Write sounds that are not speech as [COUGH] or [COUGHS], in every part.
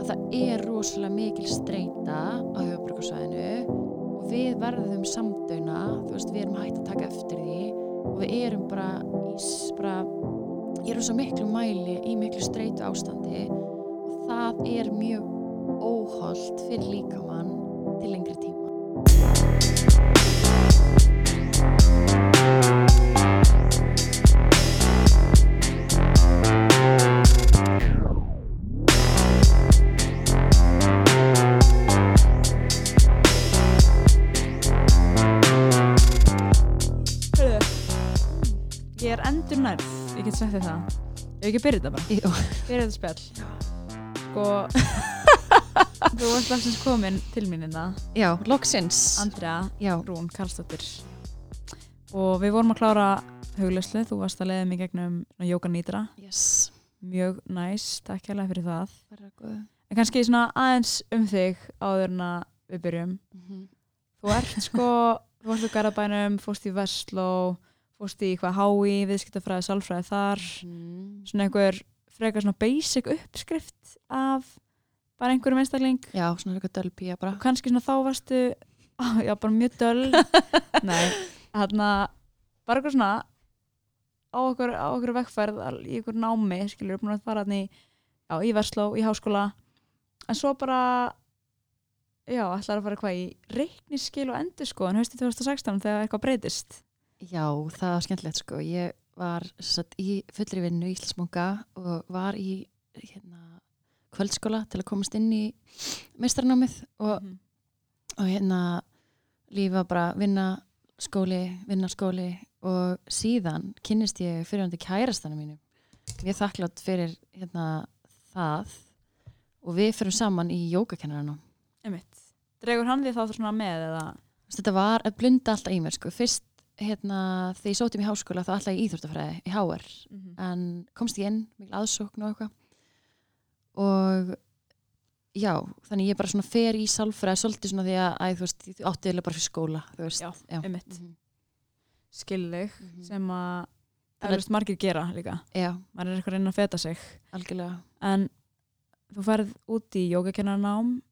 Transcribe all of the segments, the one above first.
að það er rosalega mikil streyta á höfuborgarsvæðinu og við verðum samdöina, þú veist, við erum hægt að taka eftir því og við erum bara í, bara, ég erum svo miklu mæli í miklu streytu ástandi og það er mjög óholt fyrir líkamann til lengri tíma. Það. Ég hef ekki byrjað þetta bara, Jú. byrjað þetta spjall. Sko, [LAUGHS] þú varst lagsins komin til mín inna, Já, loksins. Andrea Já, Rún Karlsdóttir. Og við vorum að klára huglauslu, þú varst að leiða mig gegnum Jóka Nýtra. yes. Mjög næs, takk hérlega fyrir það. Bara góð. En kannski svona aðeins um þig áður en að við byrjum. Mhm. Þú ert sko, þú varst á Garabænum, fórst í Vestló, fórst í hvað hái, viðskiptafræði, sálfræði þar. Mhm. Svona einhver frekar svona basic uppskrift af bara einhverjum einstakling. Já, svona eitthvað dölpía bara. Og kannski svona þá varstu, á, [LAUGHS] já bara mjög döl. [LAUGHS] Nei, þarna bara eitthvað svona á okkur, á okkur vekkferð al- í okkur námi, skilur, að fara hann í, já, í Vestló, í háskóla. En svo bara, já, ætlar að fara hvað í reikniskil og endur sko, en haustið 2016 þegar eitthvað breytist. Já, það var skemmtilegt sko. Ég var satt, í fullri vinnu í Íslandsmunga og var í hérna, kvöldskóla til að komast inn í meistarnámið og, Mhm. og hérna lífa bara vinna skóli, vinna skóli og síðan kynnist ég fyrirhandi kærastana mínu. Ég er þakklátt fyrir hérna, það og við fyrir saman í jógakennarana. Einmitt. Dregur hann því þá svona með eða? Þetta var að blunda alltaf í mér sko. Fyrst hérna, þegar ég sóti mér í háskóla þá alltaf í íþróttafræði í HR Mm en komst ég inn, mikil aðsókn og eitthvað og já, þannig ég bara svona fer í sálfræði svolítið svona því að, að þú veist, þú átti eða bara fyrir skóla, veist. Já, já. einmitt. Mhm. Skilðig Mhm. sem að Þannig- eflust margir gera líka. Já, Maður er eitthvað að reyna að feta sig. algjörlega. En þú færð út í jógakennarnám,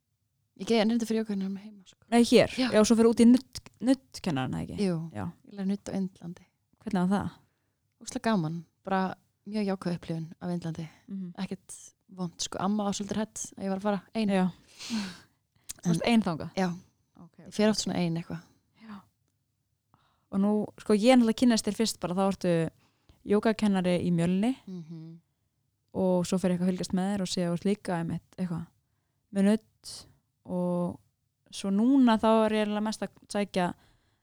Ég ennir fyrir með heima, sko. nei hér, Já. já, svo fyrir út í nutt, nuttkennarna, ekki? Jú, Já, ég lær nutt á Indlandi. hvernig var það? Úslega gaman, bara mjög jákvæð upplifun af Indlandi. Mm Ekkert vond, sko, amma á svolítið hætt að ég var að fara ein. Já. [LAUGHS] Þú veist einn þanga? Já, Okay, ég fer oft svona ein eitthvað. Já. Og nú, sko ég er náttúrulega kynast þér fyrst bara þá ertu jógakennari í mjölni Mm -hmm. og svo fyrir eitthvað að fylgjast með þér og sé að þú ert líka einmitt eitthvað með nutt og svo núna þá er ég mest að sækja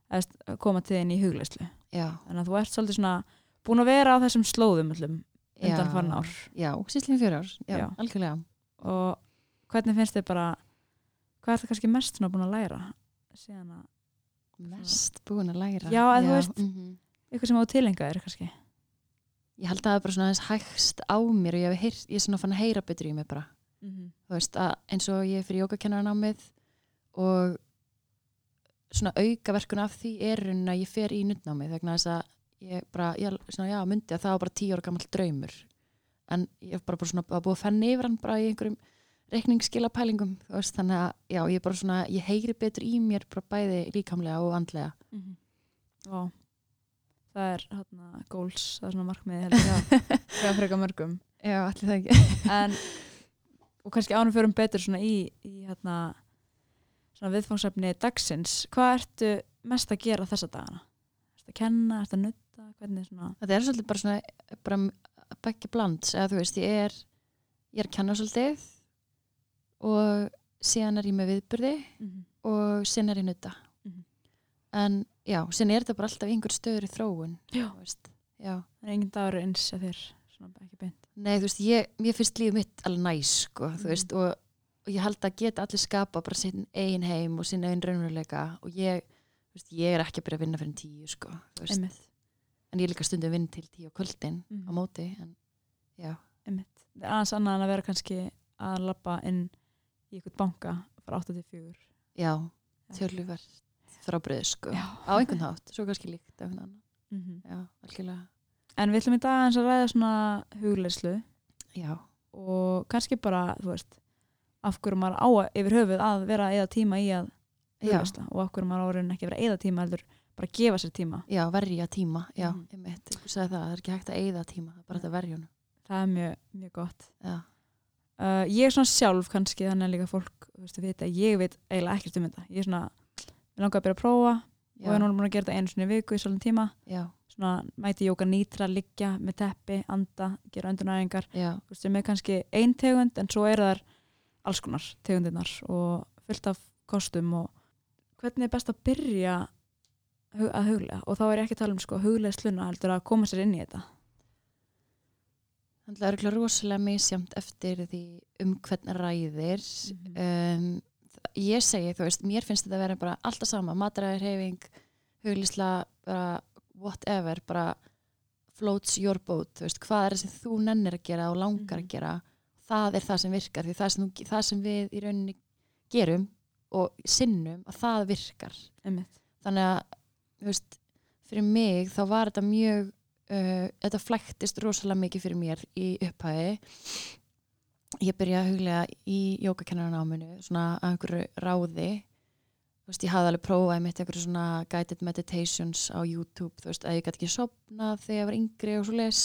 að koma til þín í hugleyslu Já, þannig að þú ert svolítið svona búin að vera á þessum slóðum öllum undan farin ár Já, síslega fjögur ár, já, Já. algjörlega. og hvernig finnst þið bara hvað er það kannski mest svona búin að læra síðan að Mest búin að læra. Já, en þú veist- mhm. eitthvað sem á tilenga er kannski Ég held að það er bara svona aðeins hægst á mér og ég, hef heyrt, ég svona fann að heyra betur í mig bara. mm -hmm. Þú veist, að eins og ég er fyrir jógakennaranámið og svona auka verkun af því er raunin að ég fer í nuttnámið vegna þess að ég bara, ég, svona, já, myndi að það var bara tíu ára gammal draumur. En ég hef bara, bara svona, búið að fenni yfir hann bara í einhverjum reikningsskilapælingum, þannig að já, ég bara svona, ég heyri betur í mér bara bæði líkamlega og andlega. Mm -hmm. það er hérna goals, það er svona markmið það [LAUGHS] freka mörgum Já, allir það ekki. en og kannski ánum förum betur svona í, í hérna viðfangsefni dagsins hvað ertu mest að gera þessa dagana? Ertu að kenna, ertu að nutta hvernig svona Þetta er svolítið bara svona bara begge blands, eða þú veist, ég er ég er að kenna svolítið og síðan er ég með viðburði mm -hmm. og síðan er ég nutta Mhm. en já, síðan er þetta bara alltaf einhver stöður í þróun Já. já það er engin dagur eins að þér svona ekki beint Nei, þú veist, ég, mér finnst lífið mitt alveg næs, sko, þú Mhm. veist, og, og ég held að geta allir skapa bara sinn eigin heim og sinn eigin raunveruleika og ég, veist, ég er ekki að byrja að vinna fyrir tíu, sko, en ég líka stundum að vinna til tíu á kvöldin Mhm. á móti, en það er aðeins annað en að vera kannski að lappa inn í eitthvað banka frá 84 já, tjörluverð frábriðu, sko, Já. á einhvern hátt, svo kannski líkt á einhvern annan, mm -hmm. já, en við ætlum í dag að ræða svona hugleyslu já, og kannski bara, þú veist af hverju maður á að- yfir höfuð að vera að eða tíma í að hugleysla og af hverju maður á að ekki að vera að eða tíma heldur bara að gefa sér tíma. Já, verja tíma já, einmitt, þú sagði það, það er ekki hægt að eyða tíma það er bara þetta verja honum. Það er mjög, mjög gott. Uh, ég er svona sjálf kannski þannig að líka fólk þú veist, vita, ég veit eiginlega ekkert um þetta. Ég er svona, ég langar að byrja að prófa já, og er núna búin að gera þetta einu í viku í svolítið tíma. Já, svona mæti jóka nýtra, liggja með teppi, anda, gera öndunæðingar já, sem er kannski ein tegund en svo eru þar alls konar tegundirnar og fullt af kostum og hvernig er best að byrja að huglega og þá er ekki að tala um sko huglega sluna heldur að koma sér inn í þetta Það er örugglega rosalega misjamt eftir því um hvern ræðir. Mhm. um, ég segi, þú veist, mér finnst þetta að vera bara alltaf sama, matræðir, hefing, huglísla, bara whatever, bara floats your boat, þú veist, hvað er það sem þú nennir að gera og langar Mhm. að gera, það er það sem virkar, því það sem, það sem við í rauninni gerum og sinnum, að það virkar. Einmitt. þannig að veist, fyrir mig þá var þetta mjög uh, þetta flæktist rosalega mikið fyrir mér í upphæði ég byrjaði að huglega í jógakennaranáminu svona að einhverju ráði. Þú veist, ég hafði alveg prófað mitt einhverju svona guided meditations á YouTube, þú veist, að ég gæti ekki sopnað þegar ég var yngri og svo les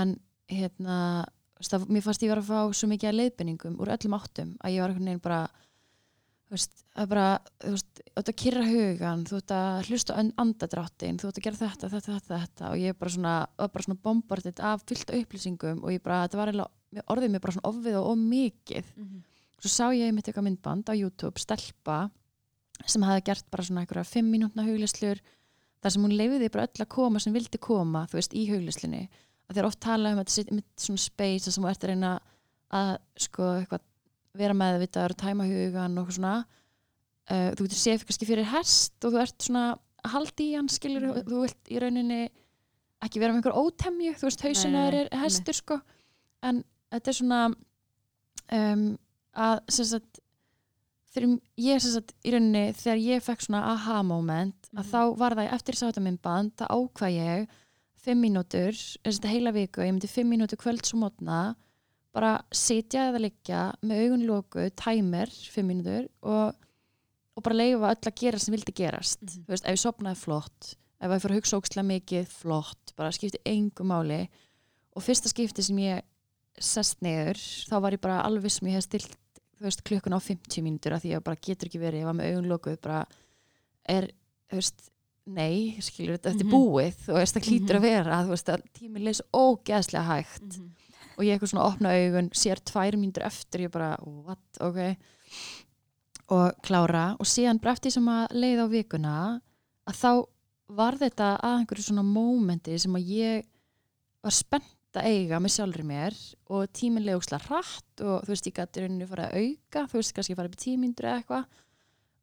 en hérna þú veist, það, mér fannst ég vera að fá svo mikið leiðbenningum úr öllum áttum að ég var einhvern veginn bara þú veist, að bara þú veist, þú ert að kyrra hugan þú ert að hlusta andadráttin þú ert að gera þetta, þetta, þetta, þetta og ég bara svona, var bara svona bombardið af fyllt upplýsingum og ég bara, þetta var eiginlega orðið mér bara svona ofið og ómikið svo sá ég einmitt eitthvað myndband á YouTube stelpa sem hafði gert bara svona einhverja fimm mínútna huglislur þar sem hún leifiði bara öll að koma sem vildi koma þú veist, í huglislinni að þeir oft tala um að þetta mitt svona space þar sem þú ert að reyna að sko eitthvað vera meðvitaður og tæma hugan og svona uh, þú getur séð kannski fyrir hest og þú ert svona að halda í hann skilur Mhm. þú vilt í rauninni ekki vera með einhver ótemju þú veist, nei, er hestur sko en þetta er svona um, að sem sagt ég sem sagt í rauninni þegar ég fekk svona aha moment að Mhm. þá var það eftir þess að þetta myndband þá ákvað ég fimm mínútur, þess að heila viku ég myndi fimm mínútur kvölds og mótna bara sitja eða liggja með augun loku, tæmer fimm mínútur og, og bara leifa öll að gera sem vildi gerast Mhm. þú veist, ef ég sopnaði flott ef ég fyrir að hugsa ókslega mikið flott bara skipti engu máli og fyrsta skipti sem ég sest neður, þá var ég bara alveg sem ég hef stilt veist, klukkun á 50 mínútur af því að bara getur ekki verið, ég var með augun lokuð bara er, þú veist nei, skilur þetta, þetta er Mhm. búið veist, það klítur Mhm. að vera, þú veist, að tíminn leys ógeðslega hægt. Og ég eitthvað svona opna augun, sér tvær mínútur eftir, ég bara, what, ok. Og klára. Og síðan bara eftir sem að leið á vikuna að þá var þetta að einhverju svona mómenti sem að ég var spennt að eiga með sjálfri mér og tíminn leið ókslega hratt og þú veist, ég gæti rauninni fara að auka þú veist, kannski fara upp í tímyndur eða eitthvað.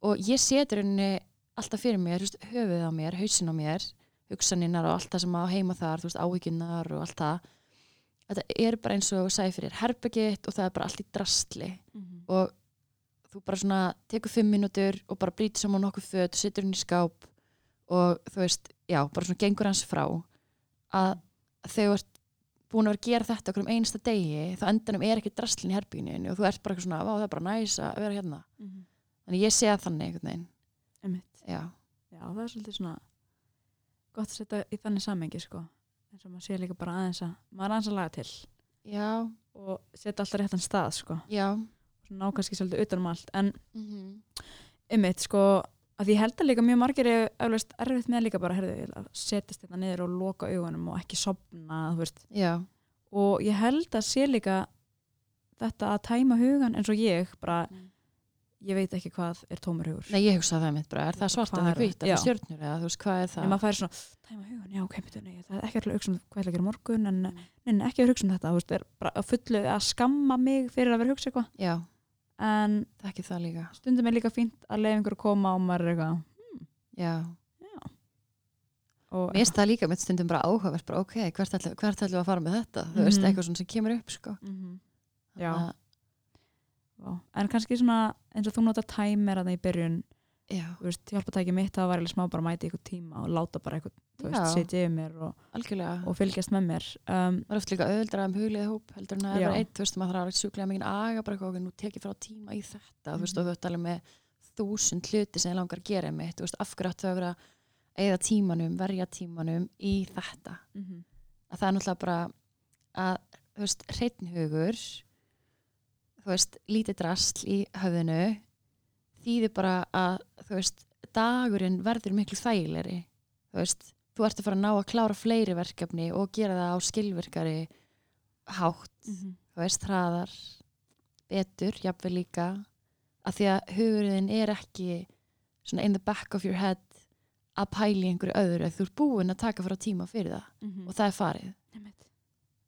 Og ég seti rauninni alltaf fyrir mér, veist, höfuð á mér, hausin á mér hugsaninnar og allt það sem á heima þar, veist, áhyggjunnar og allt það. Þetta er bara eins og sæði fyrir herbergitt og það er bara allt í drastli. Og þú bara svona tekur fimm mínútur og bara brýtur saman nokkuð föt setur hún í skáp og þú veist, já, bara svona gengur hans frá. Að þú ert búin að vera að gera þetta okkur um einasta degi þá endanum er ekki drastlin í herbygginu og þú ert bara svona, það er bara næs að vera hérna. Þannig ég sé að þannig einhvern veginn. Já, Já, það er svolítið svona gott að setja í þannig samengi sko. Eins og maður sé líka bara aðeins að maður aðeins að laga til. Já, og setja alltaf réttan stað sko. Já. Svona ná kannski svolítið utan um allt. En mm ymmit sko að ég held að líka mjög margir er eflaust erfitt með líka bara herðu, að setjast þetta niður og loka augunum og ekki sopna þú veist. Já, og ég held að sé líka þetta að tæma hugan eins og ég bara Mm. Ég veit ekki hvað er tómur hugur nei ég hugsa það mitt bara, er það svart er það? hvít, er Já. það stjörnur eða þú veist, hvað er en það maður færi svona, tæma hugan, já ok, betur, nei, það er ekki alltaf hugsa um hvað ætla að gera morgun en, Mm. nei, nei, ekki að hugsa um þetta, þú veist, er bara að fullu að skamma mig fyrir að vera hugsa eitthvað já, en það ekki það líka stundum er líka fínt að leiða einhver að koma og maður er eitthvað já, og Mér finnst það líka mitt stundum bara áhugavert bara ok, hvert ætlum, við að fara með þetta þú veist, Mhm. eitthvað svona sem kemur upp sko. Mhm. Já. En kannski svona eins og þú nota tæmer að það í byrjun já, þú veist, hjálpatæki mitt það var alveg smá bara að mæta eitthvað tíma og láta bara eitthvað, þú veist, setja yfir mér og, og fylgjast með mér. Um, það er oft líka auðvildra um huglið hóp heldur en að það er bara eitt, þú veist, maður þarf að sjúklega mikið aga bara eitthvað, ok, nú tek ég frá tíma í þetta þú veist, Mhm. og þú ert alveg með þúsund hluti sem ég langar að gera mitt, þú veist, af hverju áttu að vera eða tímanum, verja tímanum í þetta, mhm, að það er náttúrulega bara að, þú veist, þú veist, lítið drasl í höfðinu þýðir bara að, þú veist, dagurinn verður miklu þægilegri þú veist, þú ert að fara að ná að klára fleiri verkefni og gera það á skilvirkari hátt mhm, þú veist, hraðar betur, jafnvel líka að því að hugurinn er ekki svona in the back of your head að pæli einhverju öðru þú ert búin að taka frá tíma fyrir það mhm. og það er farið Einmitt.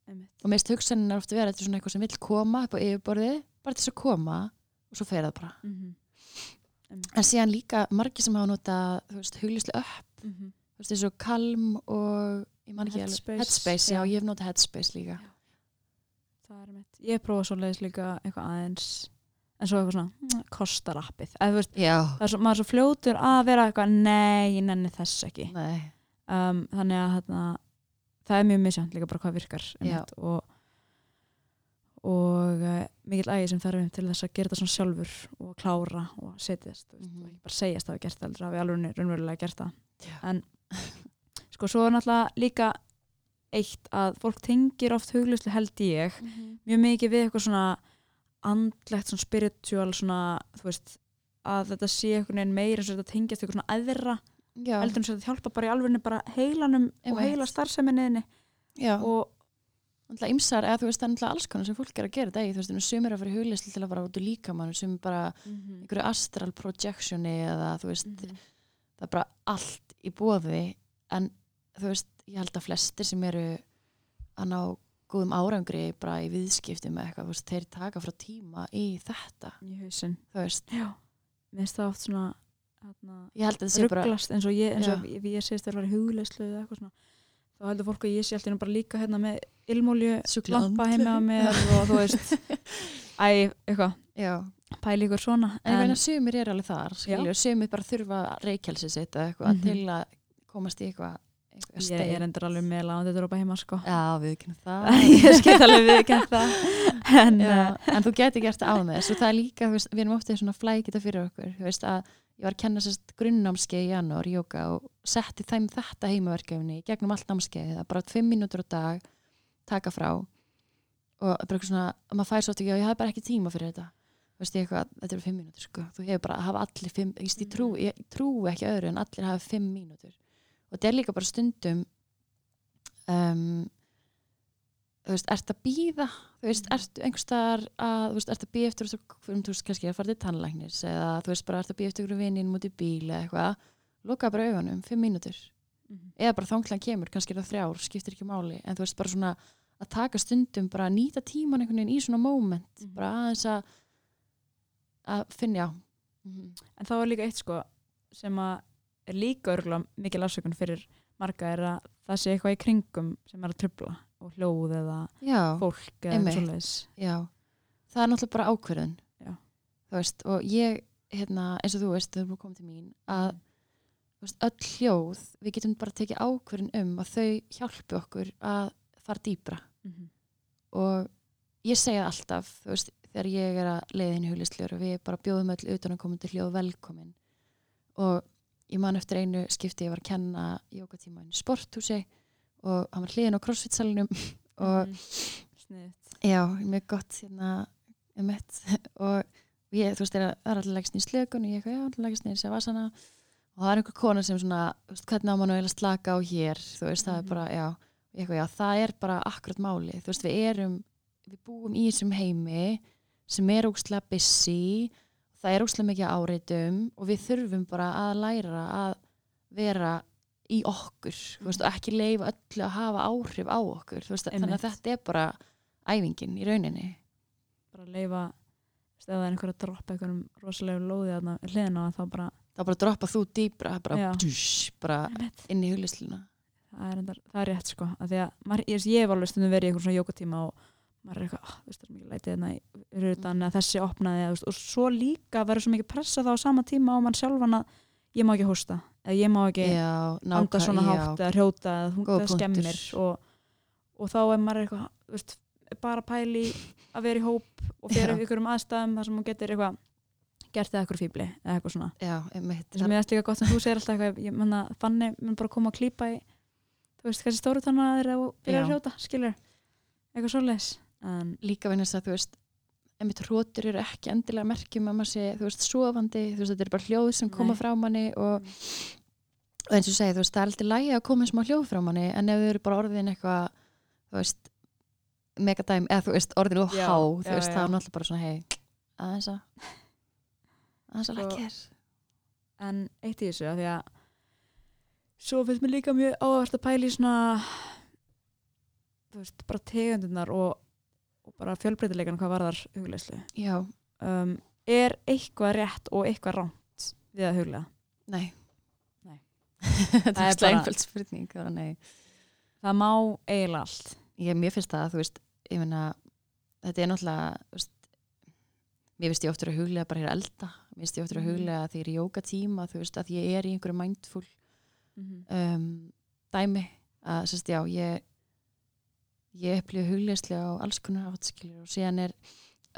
Einmitt. og meist hugsanin er ofta verið þetta er svona eitthvað sem vill koma upp á yfirborði bara til þess að koma og svo fer það bara Mhm. Einmitt. en síðan líka margir sem hafa nota huglíslu upp Mhm. þú veist, eins og Calm og Headspace. Headspace, já, Já. ég hef notað Headspace líka það er mitt ég prófa svo leiðis líka eitthvað aðeins en svo eitthvað svona, mm, kostar appið já, það er svo, maður er svo fljótur að vera eitthvað, nei, ég nenni þess ekki nei, um, þannig að þarna, það er mjög misjant líka bara hvað virkar Já. og og uh, mikill ægi sem þarf til þess að gera þetta svona sjálfur og klára og setjast mm Mhm. og ekki bara segjast að hafa gert það að við alveg raunverulega gert það Já. en [LAUGHS] sko svo er náttúrulega líka eitt að fólk tengir oft hugluslu held ég mjög mikið við eitthvað svona andlegt, svona spiritual svona, þú veist að þetta sé einhvern veginn meira eins og þetta tengjast eitthvað svona aðra heldur en svo þetta hjálpa bara í alvegni bara heilanum og Einmitt. heila starfseminniðinni og Náttúrulega ymsar, eða þú veist, það er náttúrulega alls konar sem fólk er að gera í, þú veist, sumir að fara í huglíslu til að fara út úr líkamann, sumir bara Mhm. einhverju astral projectioni eða þú veist, Mhm. það er bara allt í bóði en þú veist, ég held að flestir sem eru að ná góðum árangri bara í viðskipti með eitthvað, þú veist, þeir taka frá tíma í þetta, í hausinn. Þú veist. Já, mér finnst það oft svona ég rugglast eins og ég, eins og Já. ég, ég segist þá heldur fólk að ég sé alltaf bara líka hérna með ilmólju andleg. heima mér og þú veist. [LAUGHS] Æ, eitthvað, já, pæli ykkur svona en, en sumir er alveg þar, sumir bara þurfa reykjelsi sitt eitthvað Mhm. til að komast í eitthvað, eitthvað ég steig. er endur alveg með lándi drópa heima sko. Já, við kynum það. [LAUGHS] Ég skeitt alveg viðkjönd það. [LAUGHS] En uh, en þú getur gert það á þess og það er líka, við erum ofta í svona flækita fyrir okkur, þú veist að ég var að kenna sérst grunnnámskeið í janúar jóka og setti þeim þetta heimaverkefni gegnum allt námskeið, það er bara fimm mínútur á dag taka frá. Og bara eitthvað svona, að maður fær svo ekki og ég hafði bara ekki tíma fyrir þetta. Veist ég eitthvað, þetta eru fimm mínútur sko. Þú hefur bara að hafa allir fimm, ég, ég, trú, ég trú ekki öðru en allir hafa fimm mínútur. Og þetta er líka bara stundum um, þú veist, ert að býða þú veist, Mhm. ertu einhvers staðar að þú veist, ert að býða eftir veist, þú veist, kannski að fara til tannlæknis eða þú veist, bara ert að býða eftir ykkur vinnin mútið bíl eða eitthvað, loka bara augunum fimm mínútur, Mhm. eða bara þanglan kemur kannski er það þrjár, skiptir ekki máli en þú veist, bara svona að taka stundum bara að nýta tíman einhvern veginn í svona moment Mhm. bara aðeins að að finna, já Mhm. en þá er líka eitt sko sem að er líka örgulega mikil afsökun fyrir marga er að það sé eitthvað í kringum sem er að trubla og hljóð eða já, fólk eða svoleiðis. Já. Það er náttúrulega bara þú veist, og ég hérna, eins og þú veist, þau eru komið til mín að þú veist, öll hljóð við getum bara tekið ákvörðun um að þau hjálpi okkur að fara dýpra. Mhm. og ég segja alltaf þú veist, þegar ég er að leiðin í hulisljóru við bara bjóðum öll utan að koma til hljóð velkomin. Og ég man eftir einu skipti ég var að kenna jókatíma í sporthúsi og hann var hliðin á crossfit-salunum [LAUGHS] og Mhm. sniðut Já, mjög gott hérna um [LAUGHS] og ég, þú veist, að- það er allir leggst í slökun og ég eitthvað, já, allir leggst í savasana. Og það er einhver kona sem svona veist, hvernig á eiginlega að slaka á hér þú veist, það Mhm. er bara, já, ég eitthvað, já, það er bara akkurat máli, þú veist, við erum við búum í þessum heimi sem er ógstlega busy það er ógstlega mikið áreitum og við þurfum bara að læra að vera í okkur þú veist, og ekki leifa öllu að hafa áhrif á okkur veist, þannig að þetta er bara æfingin í rauninni. Bara að leifa ef það er einhver að droppa einhverjum rosalegu lóði þarna við hliðina á það bara, þá bara droppa þú dýbra bara, Já. dúsh, bara inn í huglisluna það er, endar, það er rétt sko að að maður, ég, ég hef alveg stundum verið í einhverjum svona jókatíma og maður er eitthvað, ah, þú veist, það er mikið lætið hérna í rutan eða þessi opnaði, eða, þú veist, og svo líka verður svo mikið pressa þá á sama tíma á mann sjálfan að ég má ekki hósta eða ég má ekki já, anda nákvæm- svona hátt eða hrjóta eða Góður það skemmir og, og þá er maður eitthvað þú veist, bara pæli að vera í hóp og fyrir ykkur um aðstæðum þar sem hún getur eitthvað gert eða eitthvað fíbli eða eitthvað svona. Já, það ætti líka gott að þú segir alltaf eitthvað ég menna fanni mun bara koma að klípa í þú veist kannski stóru tanna þeirra og byrja að Já. hrjóta skilur eitthvað en líka vegna þess að þú veist einmitt hrótur eru ekki endilega merkjum að maður sé, þú veist, sofandi þú veist, þetta er bara hljóð sem koma Nei. frá manni og, og eins og segi, þú veist, það er alltaf lægi að koma smá hljóð frá manni en ef þau eru bara orðin eitthvað þú veist, megadæm eða þú veist, orðin og Já, há þú já, veist, já. það er náttúrulega bara svona, hei aðeins að aðeins að Sko, lækja þér en eitt í þessu að því að svo finnst mér líka mjög áhvert að pæla í svona þú veist, bara tegundunar og, og bara fjölbreytileikan hvað varðar hugleislu já, um, er eitthvað rétt og eitthvað ránt við að huglega nei. Nei. [LAUGHS] Það er einföld spurning það má eiginlega allt. Ég, mér finnst það, þú veist, meina þetta er náttúrulega veist, mér finnst ég oftur að huglega bara hér að elda, mér finnst ég oftur að Mhm. huglega því ég er í jóka tíma, þú veist, að ég er í einhverju mindful mm um, dæmi. Að, sérst, já, ég ég upplifu huglegslega á alls konar átskilur og síðan er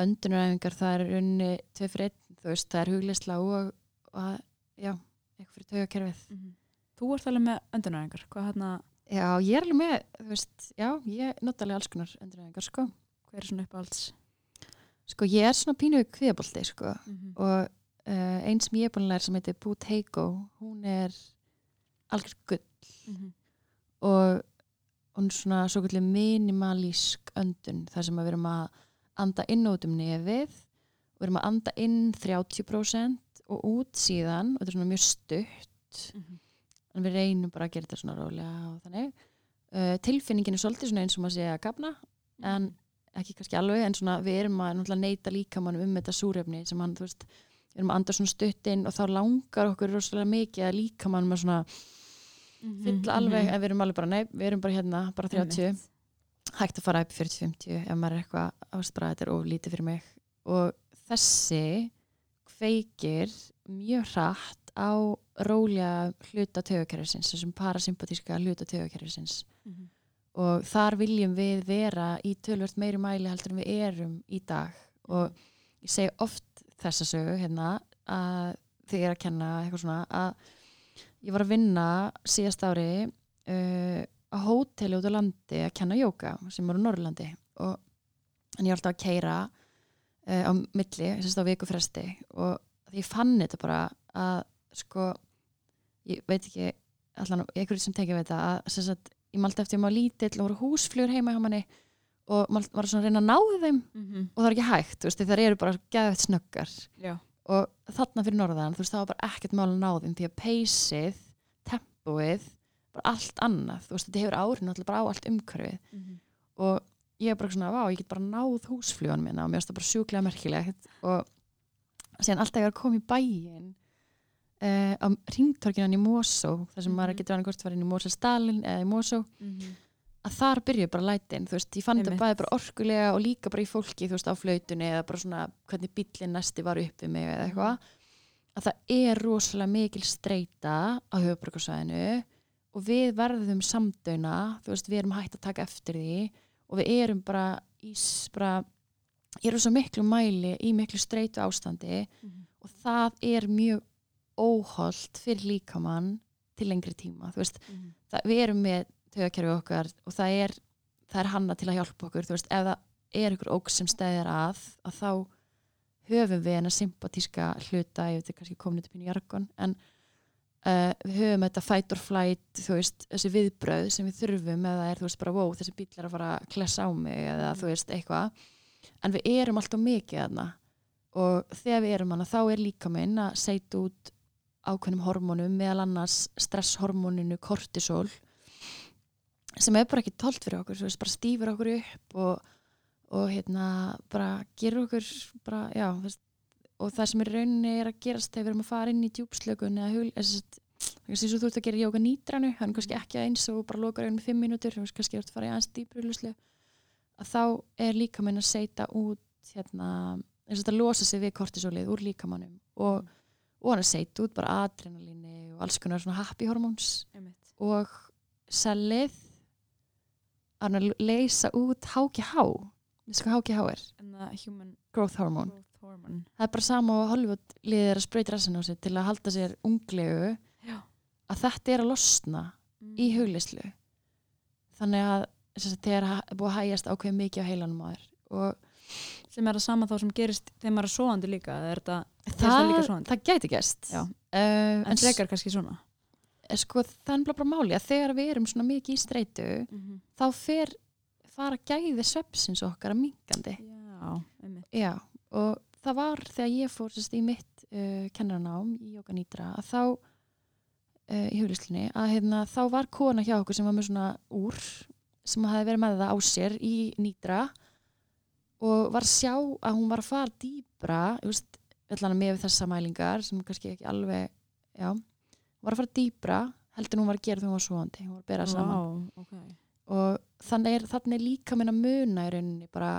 öndunaræfingar, það er unni tvei fyrir einn, þú veist, það er huglegslega og, og já, eitthvað fyrir taugakerfið. -hmm. þú ert alveg með öndunæringar hvað hérna, já, ég er alveg með, þú veist, já, ég nota alveg alls konar öndunaræfingar, sko. Hver er svona uppáhalds? Sko ég er svona pínu kviðabolti sko mm -hmm. og uh, einn sem ég er búin að læra sem heitir Bouteigo, hún er algjör gull. Og er svona svo kvöldi minimalísk öndun þar sem við erum að anda inn og út um nefið og við erum að anda inn 30% og út síðan og þetta er svona mjög stutt. En við reynum bara að gera þetta svona rólega og þannig. Uh, tilfinningin er svolítið svona eins og maður segja að gafna en ekki kannski alveg en svona við erum að neyta líkamannum um þetta súrefni sem hann, þú veist, við erum að anda svona stutt inn og þá langar okkur rosalega mikið að líkamannum að svona Mhm, fylla alveg, en við erum alveg bara, nei, við erum bara hérna, bara 30 hægt að fara upp í 40-50 ef maður er eitthvað, ást bara þetta er oflítið fyrir mig. Og þessi kveikir mjög hratt á rólega hluta tögakerfisins, þessum parasympatíska hluta tögakerfisins Mhm. og þar viljum við vera í tölvört meiri mæli heldur en við erum í dag. Og ég segi oft þessa sögu hérna að ég er að kenna eitthvað svona að ég var að vinna síðast ári uh, á hóteli út á landi að kenna jóka sem var á Norrlandi og en ég var alltaf að keira uh, á milli, þess að á viku fresti og ég fann þetta bara að sko ég veit ekki, allan einhverju sem tekja við þetta að sagt, ég maldi eftir að maður lítill og voru húsflugur heima hjá manni og maður var svona að reyna að ná þeim og það er ekki hægt, þú veist, þær eru bara geðvægt snöggar. Já, og þarna fyrir norðan, þú veist, það var bara ekkert mál að ná þeim því að peysið, tempóið bara allt annað, þú veist, þetta hefur áhrif náttúrulega bara á allt umhverfið. Og ég er bara svona, vá, ég get bara náð húsflugan minna og mér finnst það bara sjúklega merkilegt. Og síðan alltaf ég var að koma í bæinn uh, á ringtorkinan í Mosó þar sem maður Mhm. getur hann hvort var inn í Mosó-stalin eða í Mosó að þar byrjuði bara lætin, þú veist, ég fann þetta bæði bara orkulega og líka bara í fólki, þú veist, á flautunni eða bara svona hvernig bíllinn næsti var upp við mig eða eitthvað, að það er rosalega mikil streyta á höfuborgarsvæðinu og við verðum samdöina, þú veist, við erum hægt að taka eftir því og við erum bara í, bara, erum svo miklu mæli í miklu streytu ástandi og það er mjög óholt fyrir líkamann til lengri tíma, þú veist, það, við erum með tögakerfi okkar og það er, það er hanna til að hjálpa okkur veist, ef það er ykkur óg sem stæðir að að þá höfum við hennar sympatíska hluta ég veit ekki kannski komin þetta pínu jargon en uh, við höfum þetta fight or flight veist, þessi viðbröð sem við þurfum eða er þú veist bara wow, þessi bíl er að fara að klessa á mig eða þú veist eitthvað. En við erum alltaf mikið þarna og þegar við erum hana þá er líka minn að setja út ákveðnum hormónum meðal annars stresshormóninu kortisol sem er bara ekki tolt fyrir okkur, veist, bara stýfur okkur upp og, og hérna bara gerur okkur bara, já, veist, og það sem er rauninni er að gerast þegar við erum að fara inn í djúpslökun eða hul, þess að þú ert að gera jóka nýtranu, hann kannski ekki eins og bara lokar auðvitað með fimm mínútur, þú veist, kannski ert að fara í aðeins dýpruluslu að þá er líkaminn að seita út hérna, eins og þetta losa sig við kortisólið úr líkamannum og, og hann er að seita út bara adrenalíni og alls konar svona happy hormones einmitt. og sellið að leysa út HGH þessu hvað HGH er, það human growth hormone. Growth hormone. Það er bara sama og Hollywood liðir að sprauta rassin á sig til að halda sér unglegu Já. að þetta er að losna í Mm. huglislu þannig að þegar er búið að hægjast ákveð mikið á heilanum þér og sem er að sama þá sem gerist þegar maður er svoandi líka er þetta, það það, líka svona? það gæti gæst uh, en frekar kannski svona sko, það er bara máli að þegar við erum svona mikið í streitu þá fer fara gæði svepsins okkar að mingandi já, Já, og það var þegar ég fór sérst, í mitt uh, kennaranám í Jóka Nýtra að þá uh, í huglislinni að hérna, þá var kona hjá okkur sem var með svona úr sem hafi verið með það á sér í Nýtra og var að sjá að hún var að fara dýbra ég veist, allan með þessa mælingar sem kannski ekki alveg já, var að fara dýbra heldur en hún var að gera þegar hún var svoandi hún var að bera saman Vá, ok. og þannig er, þannig er líka minna muna í rauninni bara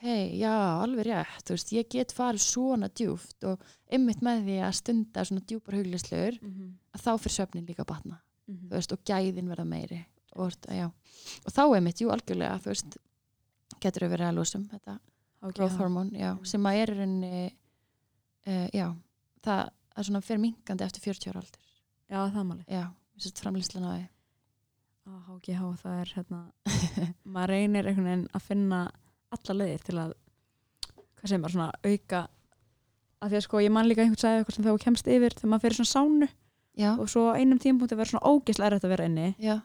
hei, já, alveg rétt, veist, ég get farið svona djúft og ymmit með því að stunda svona djúpar huglislegur Mhm, að þá fyrir svefnin líka batna mhm. þú veist, og gæðin verða meiri og, og þá ymmit, jú, algjörlega þú veist, getur við verið að losum þetta Ok, growth já. hormone, já, Mm. sem að er rauninni uh, já, það er svona fyrir minkandi eftir 40 ára aldur já, það máli já, þess að framlýslan á því. Á HGH það er hérna [LAUGHS] maður reynir einhvern veginn að finna alla leiðir til að hvað segir maður svona auka að því að sko ég man líka einhvern sagði eitthvað sem þú kemst yfir þegar maður fyrir svona sánu já, og svo einum tímpúnti verður svona ógeðslega erfitt að vera inni. Já,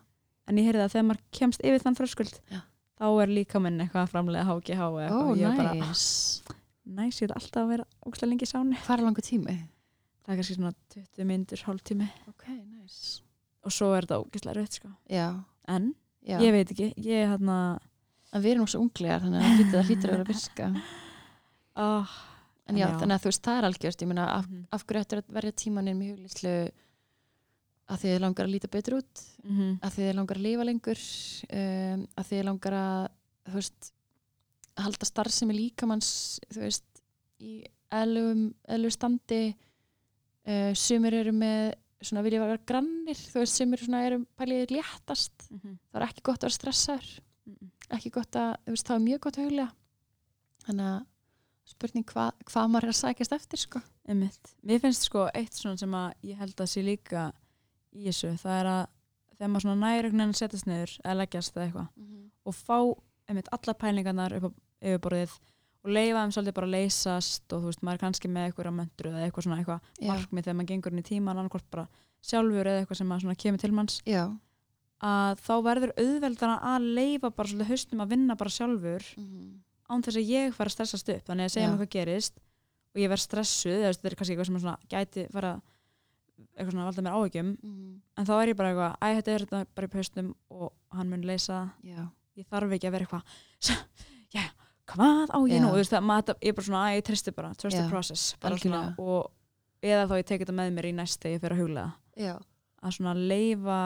en ég heyrði að þegar maður kemst yfir þann fröskuld Já. þá er líka minn eitthvað að framlega HGH ó, eitthvað. Og ég er bara næs næs, ég er alltaf að vera ógeðslega lengi í sánu. Hvað er langur tími? Það er kannski svona 20 myndur, hálftími. Ok, næs og svo er þetta ógeðslega erfitt sko. En já, ég veit ekki, ég er hérna en við erum svo unglegar þannig að það hlýtur, að vera virka. Oh, [LAUGHS] en já, Já. þannig að þú veist, það er algjörst ég meina, af, Mhm. af hverju ættir að verja tímaninn með huglíslu að þið langar að líta betur út? Mm að þið langar að lifa lengur? Um, að þið langar að þú veist, halda starfsemi líkamanns þú veist, í eðlugum, eðlugu standi uh, sumir eru með svona vilja vera grannir, þú veist, sumir svona eru pælið léttast, -hmm. það er ekki gott að vera stressaður ekki gott að, þú veist, það er mjög gott að huglega þannig að spurning hva, hvað maður er að sækjast eftir sko. Einmitt. Mér finnst sko eitt svona sem að ég held að sé líka í þessu, það er að þegar maður svona að setjast niður eða leggjast eða eitthvað og fá einmitt allar pælingarnar upp á yfirborðið og leifa þeim svolítið bara að leysast og þú veist, maður er kannski með eitthvað möndru eða eitthvað svona eitthvað já, markmið þegar maður gengur inn í tíman annarkvort bara sjálfur eða eitthvað sem maður kemur til manns já. að þá verður auðveldara að leifa bara svolítið haustum að vinna bara sjálfur Mm án þess að ég fara að stressast upp þannig að segja Já. mér hvað gerist og ég verð stressuð eða þetta er kannski eitthvað sem svona gæti fara eitthvað svona að valda mér áhyggjum -hmm. en þá er ég bara eitthvað, æ, þetta er þetta bara í paustum og hann mun leysa já, ég þarf ekki að vera eitthvað "S- [LAUGHS] já, hvað á ég nú? Þú veist, það, maður, ég er bara svona, æ, ég tristi bara trust the process. Bara svona, og eða þá ég teki þetta með mér í næst þegar ég fer að hugla. Já, að svona leifa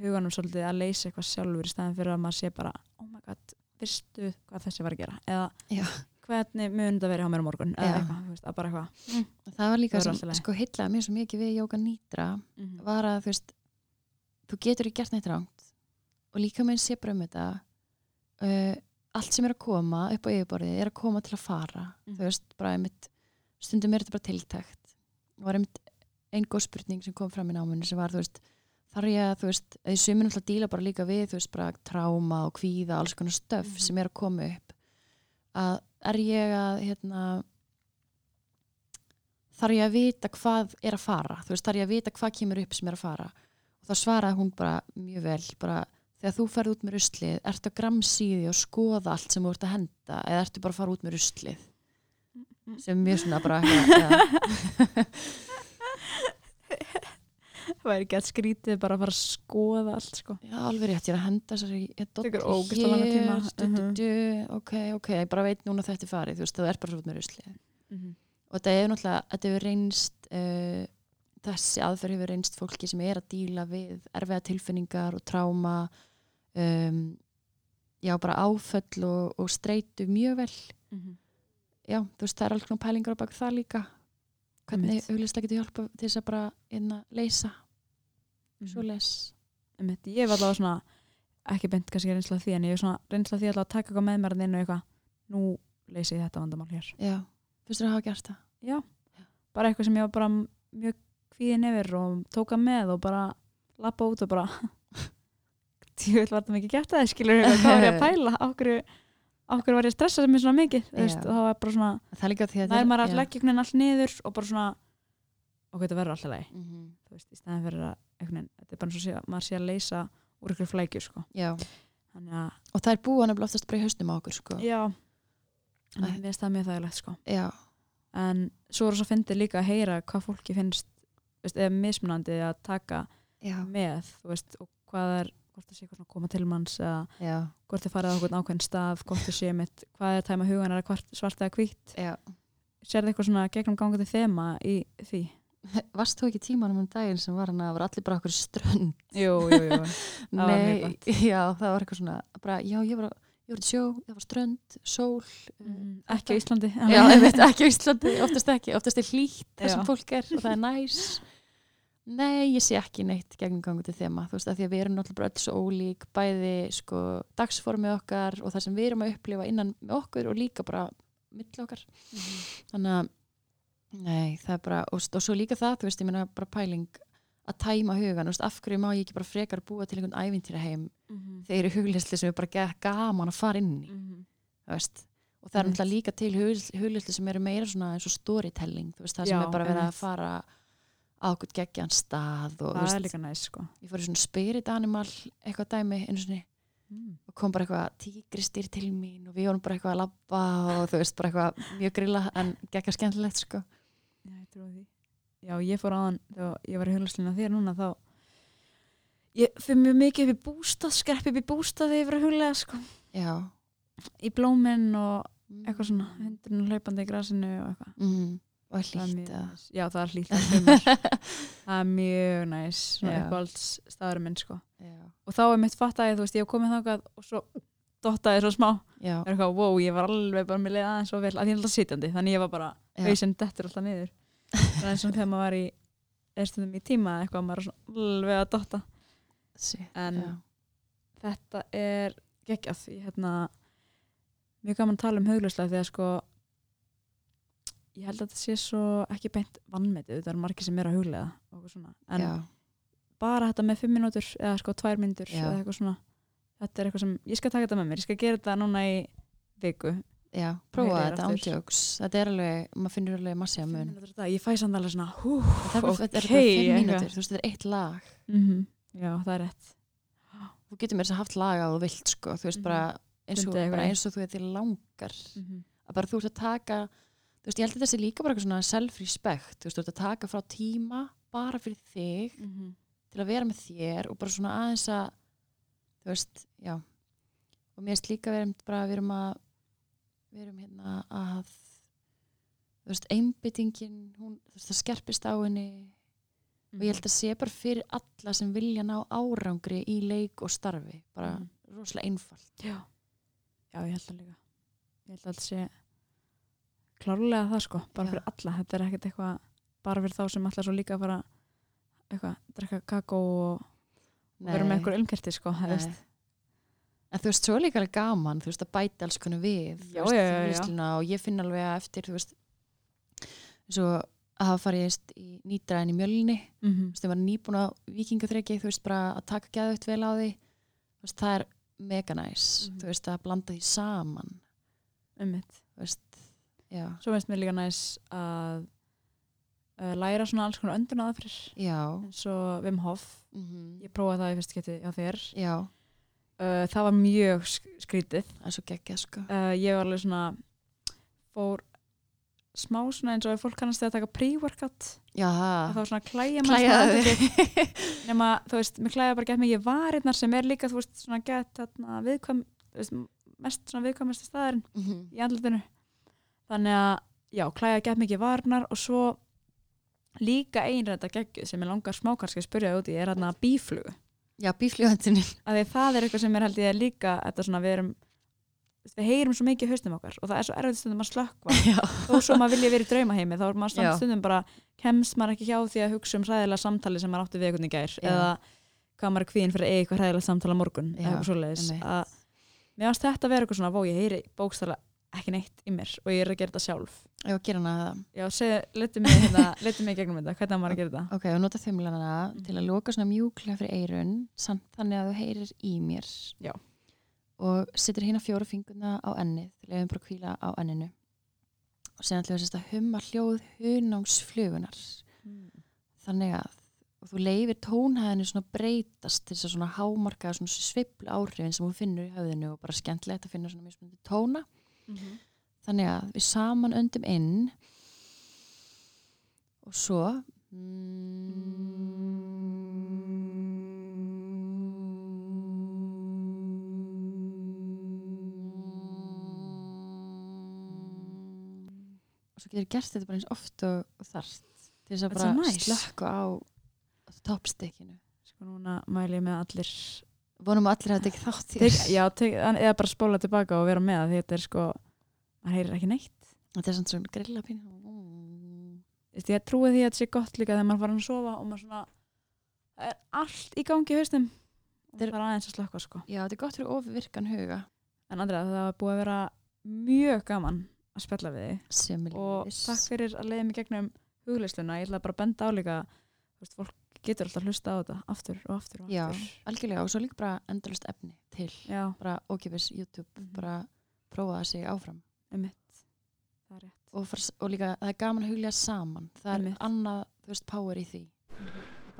huganum svolítið að leysa eitthvað sjálfur í staðin fyrir að maður sé bara oh my god, veistu hvað þessi var að gera? Eða Já. hvernig mun þetta verið á mér á morgun? Eða eitthvað, veist, að bara eitthvað. Mm. það var líka Það lagi. sko heillaði mér svo mikið við Jóka Nýtra Mm var að þú veist þú getur ekki gert neitt ránt og líka með sé bara um þetta uh, allt sem er að koma upp á yfirborðið er að koma til að fara. Mhm. þú veist, bara einmitt stundum er þetta bara tiltækt. Og var einmitt einn góð spurning sem kom fram í náminu sem var, þú veist, þarf ég að þú veist, að ég sumin alltaf að díla bara líka við þú veist, bara tráma og kvíða, alls konar stöf Mhm. sem er að koma upp. Að er ég að hérna þarf ég að vita hvað er að fara? Þú veist, þarf ég að vita hvað kemur upp sem er að fara? Og þá svaraði hún bara mjög vel bara, þegar þú ferð út með ruslið ertu að gramsíði og skoða allt sem þú ert að henda eða ertu bara að fara út með ruslið sem er mjög svona bara það [LAUGHS] væri ekki að skrítið bara að fara að skoða allt sko. já, alveg rétt, ég er að henda þessari ég Tekur dollu ógeðslega langan tíma. du, du, Mhm. du, ok, ok, ég bara veit núna að þetta er farið, þú veist, það er bara út með ruslið mm -hmm. og þetta hefur náttúrulega, þetta hefur reynst uh, þessi aðferð hefur reynst fólki sem er að díla við erfiða tilfinningar og tráma um, já, bara áföll og, og streitu mjög vel. Mhm. já, þú veist, það er alveg svona pælingar á bak það líka. Hvernig huglislega getur hjálpa til þess að bara inna, leysa. Mhm. svo les. Ég var allavega svona ekki beint kannski reynsla því en ég er svona reynsla því allavega að taka eitthvað með mér inn og eitthvað nú leysi ég þetta vandamál hér. Já, finnst þér að hafa gert það? Já, bara eitthvað sem ég var bara mjög kvíðin yfir og tóka með og bara lappa út og bara tjóðvill var þetta mikið gett að það skilur hvað var ég að [LAUGHS] pæla okkur, okkur var ég að stressa sem er svona mikið veist, og það var bara svona það er að er maður að leggja einhvern veginn allt niður og bara svona ok, þetta verður alltaf leið Mhm. þú veist, í stæðan fyrir að veginn, þetta er bara eins og að maður sé að leysa úr ykkur flækju sko. að, og það er búið nefnilega oftast bara í haustum á okkur sko. já Æ. mér finnst það mjög þægilegt sko. já, en svo er það svo fyndið líka að heyra hvað fólki finnst veist, eða mismunandi að taka já, með þú veist, og hvað er hvort það sé eitthvað svona koma til manns hvort þið farið á okkur ákveðin stað hvort þið sé mitt, hvað er tæma hugan er hvort svart eða hvítt, já. sér þið eitthvað svona gegnum gangandi þema í því? [LAUGHS] Varst þú ekki tímanum um daginn sem var hann að var allir bara okkur strönd? Jú, jú, jú, [LAUGHS] Það Nei, [LAUGHS] já, það var eitthvað svona bara, já, ég var, ég var sjó, það var strönd sól Mhm, ekki á Íslandi. Já, ég veit ekki á Íslandi, oftast ekki oftast er hlýtt það Já. sem fólk er og það er næs Nei, ég sé ekki neitt gegnum gangu til þema, þú veist, að því að við erum náttúrulega öll svo ólík, bæði sko dagsformið okkar og það sem við erum að upplifa innan með okkur og líka bara milli okkar, þannig að nei, það er bara, og, og svo líka það, þú veist, ég meina bara pæling að tæma hugan, þú veist, af hverju má ég ekki bara frekar búa til einhvern ævintýra heim Mhm. þeir eru huglisli sem er bara gaman að fara inn í Mhm. þú veist? Og það er náttúrulega líka til huglisli sem eru meira svona eins og storytelling þú veist, það sem Já, er bara verið að fara á okkur geggjan stað og það er veist, líka næst sko ég fór í svona spirit animal eitthvað dæmi mm. og kom bara eitthvað tígristýr til mín og við vorum bara eitthvað að labba og þú veist bara eitthvað mjög grilla en geggja skemmtilegt sko Já, ég trúi því. Já, ég fór aðan þegar ég var í huglæslinu þér núna þá ég fyrir mjög mikið upp í bústað, skrepp upp í bústað þegar ég var að huglega sko. já Í blóminn og eitthvað svona hundurinn hlaupandi í grasinu og eitthvað. mm. Og næs. Já, það er [LAUGHS] sumar. það er mjög næs, svona Já. uppáhalds staðurum minn sko. já, Og þá er mitt fatt að ég, þú veist, ég hef komið þangað og svo dottaði svo smá. Það er eitthvað, wow, ég var alveg bara með leið aðeins svo vel að ég er alltaf sitjandi, þannig ég var bara hausinn dettur alltaf niður [LAUGHS] er eins og þegar maður var í eðstundum í tíma eitthvað maður svona alveg að dotta Sí, En- já. þetta er geggjað ég hérna mjög gaman að tala um huglauslega því að sko ég held að þetta sé svo ekki beint vannmetið, þetta er margir sem er að huglega og svona, en já, bara þetta með fimm mínútur eða sko tvær mínútur Já. eða eitthvað svona þetta er eitthvað sem, ég skal taka þetta með mér ég skal gera þetta núna í viku. Já, prófa þetta aftur. ándjóks þetta er alveg, maður finnur alveg massi Fimm mun. á dag, ég fæ samt alveg svona hú, er ok, þetta er bara fimm mínútur, þú veist, þetta er eitt lag. Mhm, já, það er rétt. Þú getur mér þess að haft laga og þú vilt sko, þú veist Mhm. bara eins og, bara eins og þú er til langar. Mhm. að bara þú ert að taka þú veist, ég held að þetta sé líka bara eitthvað svona self-respect þú veist, þú ert að taka frá tíma bara fyrir þig Mhm. til að vera með þér og bara svona aðeins að þú veist, já og mér veist líka við erum bara við erum að við erum hérna að þú veist, einbyttingin hún, þú veist, það skerpist á henni og ég held að sé bara fyrir alla sem vilja ná árangri í leik og starfi bara Mhm. rosalega einfalt Já. Já, ég held það líka. Ég held að þetta sé klárlega það sko, bara Já. fyrir alla. Þetta er ekkert eitthvað bara fyrir þá sem ætla svo líka að fara eitthvað, drekka kakó og, og vera með eitthvað umkerti sko, það Nei. En þú veist, svo er líka alveg gaman, þú veist, að bæta alls konar við, Já, veist, já, já, og ég finn alveg að eftir, þú veist, svo að hafa farið í nýtraðin í mjölni, Mm þú veist, ég var nýbúin á vikingaþreki, þú veist, bara að taka gæðut vel á því, þú veist, það er mega næs, Mhm. þú veist, að blanda því saman, Ummitt. þú veist, já, Svo finnst mér líka næs að uh, læra svona alls konar öndun já, eins og Wim Hof. mm Ég prófaði það í fyrst geti á þér. já, Uh, það var mjög sk- skrítið. það er svo geggjað, sko, uh, ég var alveg svona fór smá svona eins og fólk kannast þegar að taka pre-workout. Var svona klæja þig, nema þú veist, mér klæja bara gett mikið varirnar sem er líka þú veist svona gett viðkvæm veist, mest svona viðkvæmasti staðarinn Mhm. í andlutinu þannig að já, klæja gett mikið varirnar og svo líka einrætta geggju sem ég langar smá kannski að spyrja það út í er hérna bíflugu já, að því það er eitthvað sem er held ég líka svona við erum við heyrum svo mikið haustum okkar og það er svo erfitt stundum að slökkva. [LAUGHS] Þó svo maður vilja verið í draumaheimi þá er maður stundum, bara kemst maður ekki hjá því að hugsa um hræðilega samtali sem maður átti við einhvern gær Já. eða hvað maður er kvíðin fyrir að eitthvað hræðilega samtala morgun Já, eða eitthvað svoleiðis. að mér ást þetta að vera eitthvað svona vó ég heyri bókstala ekki neitt í mér og ég er að gera þetta sjálf. Já, gera hana það já, segðu, letu mig, hérna, letu mig gegnum þetta hvernig á maður að gera þetta? Ok, og nota þumlana Mhm. til að loka svona mjúklega fyrir eirun samt þannig að þú heyrir í mér. Já. og setur hérna fjóra fingurna á ennið leiðum bara að hvíla á enninu. Og sen ætlum við sérst að humma hljóð hunángsflugunar þannig að þú leifir tónhæðinu svona breytast til þess að svona hámarka svona sviplu áhrifin sem þú finnur í höfðinu og bara skemmtilegt að finna svona mjög spennandi tóna þannig að við saman öndum inn. Og svo og svo getur gert þetta bara eins oft og, og þarft til þess að That's bara nice. slökka á toppstikkinu sko núna mæli ég með allir vonum að allir hafa tekið þátt í tek, þessu. já, tek, eða bara spóla tilbaka og vera með þetta er sko maður heyrir ekki neitt. Þetta er svona grilla Vist, ég trúi því að þetta sé gott líka þegar maður fara að sofa og maður svona það er allt í gangi haustum Þetta það er aðeins að slökka sko. Já, þetta er gott fyrir ofvirkan huga. En Andrea það var búið að vera mjög gaman að spjalla við þig. Og takk fyrir að leiða mig gegnum hugleisluna ég ætla bara að benda á líka veist, fólk getur alltaf hlusta á þetta aftur og aftur og Já. aftur. algjörlega. Og svo líka bara endalust efni til. Já, bara ókipis YouTube Mhm. bara prófa það sig áfram. Emitt það er rétt. Og, fara, og líka það er gaman að huglega saman. Það er Einmitt. annað, þú veist, power í því.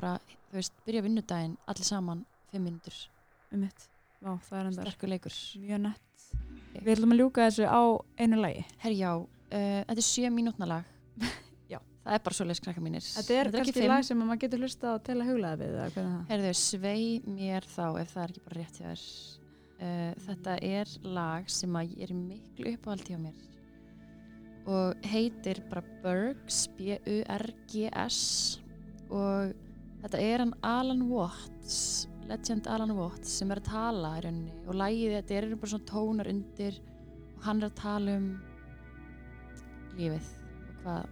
Bara, þú veist, byrja vinnudaginn allir saman, fimm mínútur. Emitt, Vá, það er enda sterkur leikur. mjög nett. Við ætlum að ljúka þessu á einu lagi. Herjá, uh, þetta er sjö mínútna lag. Já. [LAUGHS] það er bara svoleiðis krakka mínir. Þetta er kannski lag sem að maður getur hlusta og til að huglega við Herðu, svei mér þá ef það er ekki bara rétt hjá þér. Uh, Þetta er lag sem er miklu uppáhald hjá mér. Og heitir bara Burgs B-U-R-G-S og þetta er hann Alan Watts Legend Alan Watts sem er að tala í rauninni. Og lagið þetta er bara svona tónar undir og hann er að tala um lífið og hvað,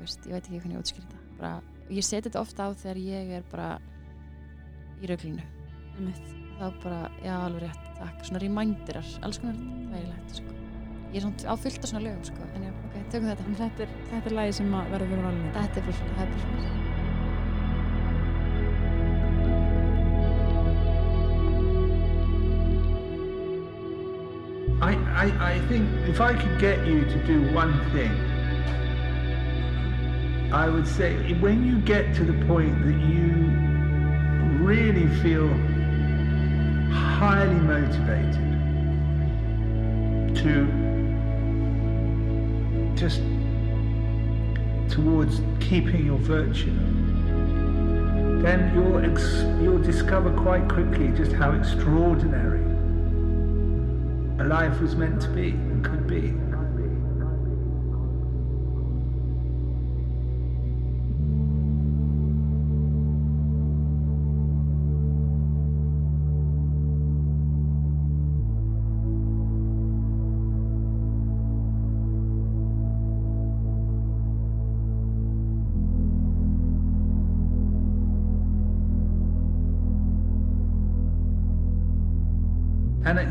veist, ég veit ekki hvernig ég útskýr þetta. Bara, ég seti þetta ofta á þegar ég er bara í rauglinu þá bara, já alveg rétt, takk. Svona reminderar, alls konar þægilegt sko. ég er svona á fullt af svona lögum sko. en já, ok, tökum þetta. En þetta er, þetta er lagi sem að verður fyrir valinu. Þetta er svona, það er svona. I, I, I think if I could get you to do one thing, I would say when you get to the point that you really feel highly motivated to just towards keeping your virtue, then you'll, ex- you'll discover quite quickly just how extraordinary a life was meant to be and could be.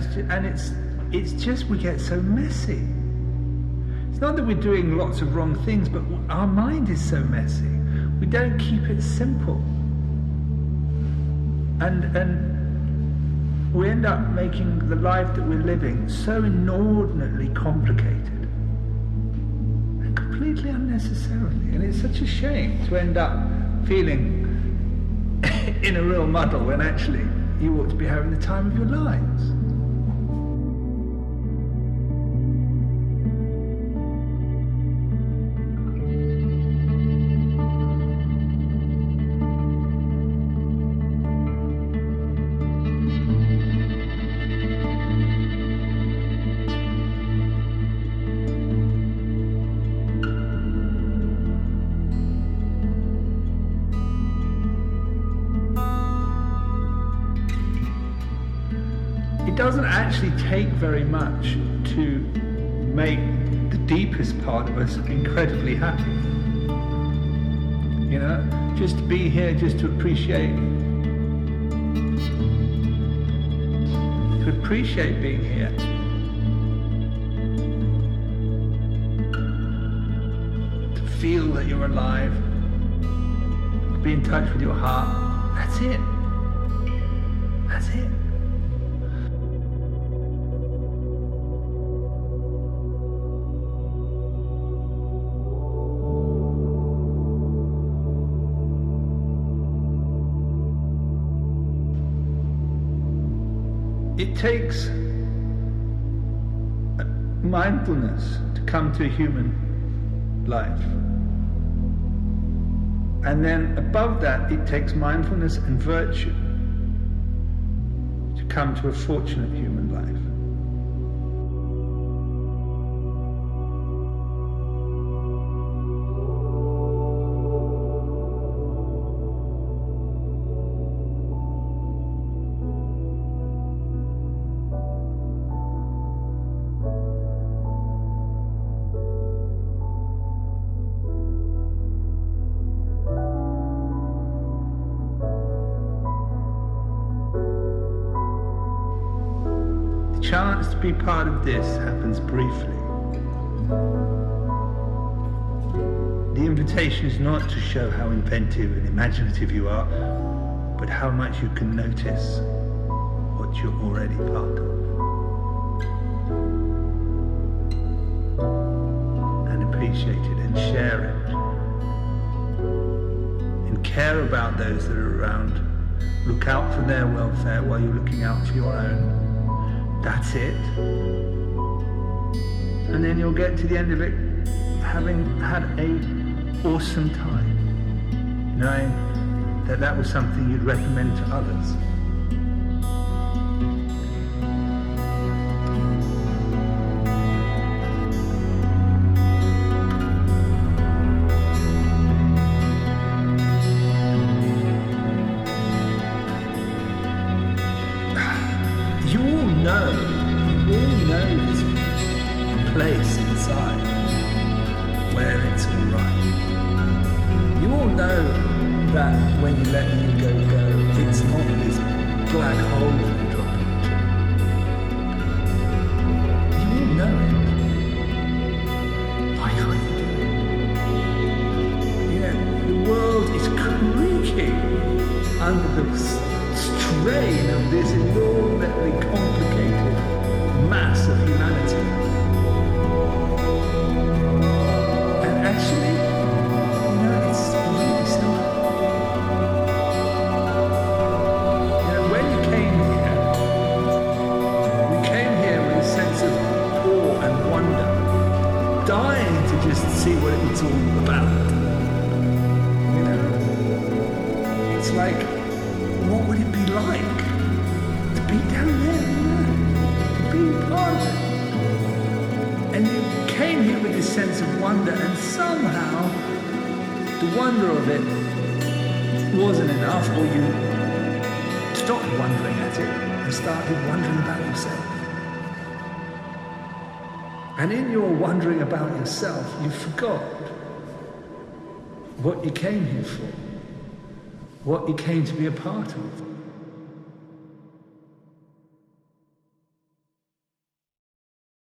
It's ju- and it's it's just we get so messy. It's not that we're doing lots of wrong things, but our mind is so messy. We don't keep it simple, and and we end up making the life that we're living so inordinately complicated and completely unnecessarily. And it's such a shame to end up feeling [COUGHS] in a real muddle when actually you ought to be having the time of your lives. Actually take very much to make the deepest part of us incredibly happy. You know, just to be here, just to appreciate, to appreciate being here. To feel that you're alive, be in touch with your heart. That's it. That's it. It takes mindfulness to come to a human life. And then above that, it takes mindfulness and virtue to come to a fortunate human life. This happens briefly. The invitation is not to show how inventive and imaginative you are, but how much you can notice what you're already part of. And appreciate it and share it. And care about those that are around. Look out for their welfare while you're looking out for your own. That's it. And then you'll get to the end of it having had a awesome time, knowing that that was something you'd recommend to others. Under the strain of this enormously sense of wonder, and somehow the wonder of it wasn't enough, or you stopped wondering at it and started wondering about yourself. And in your wondering about yourself, you forgot what you came here for, what you came to be a part of.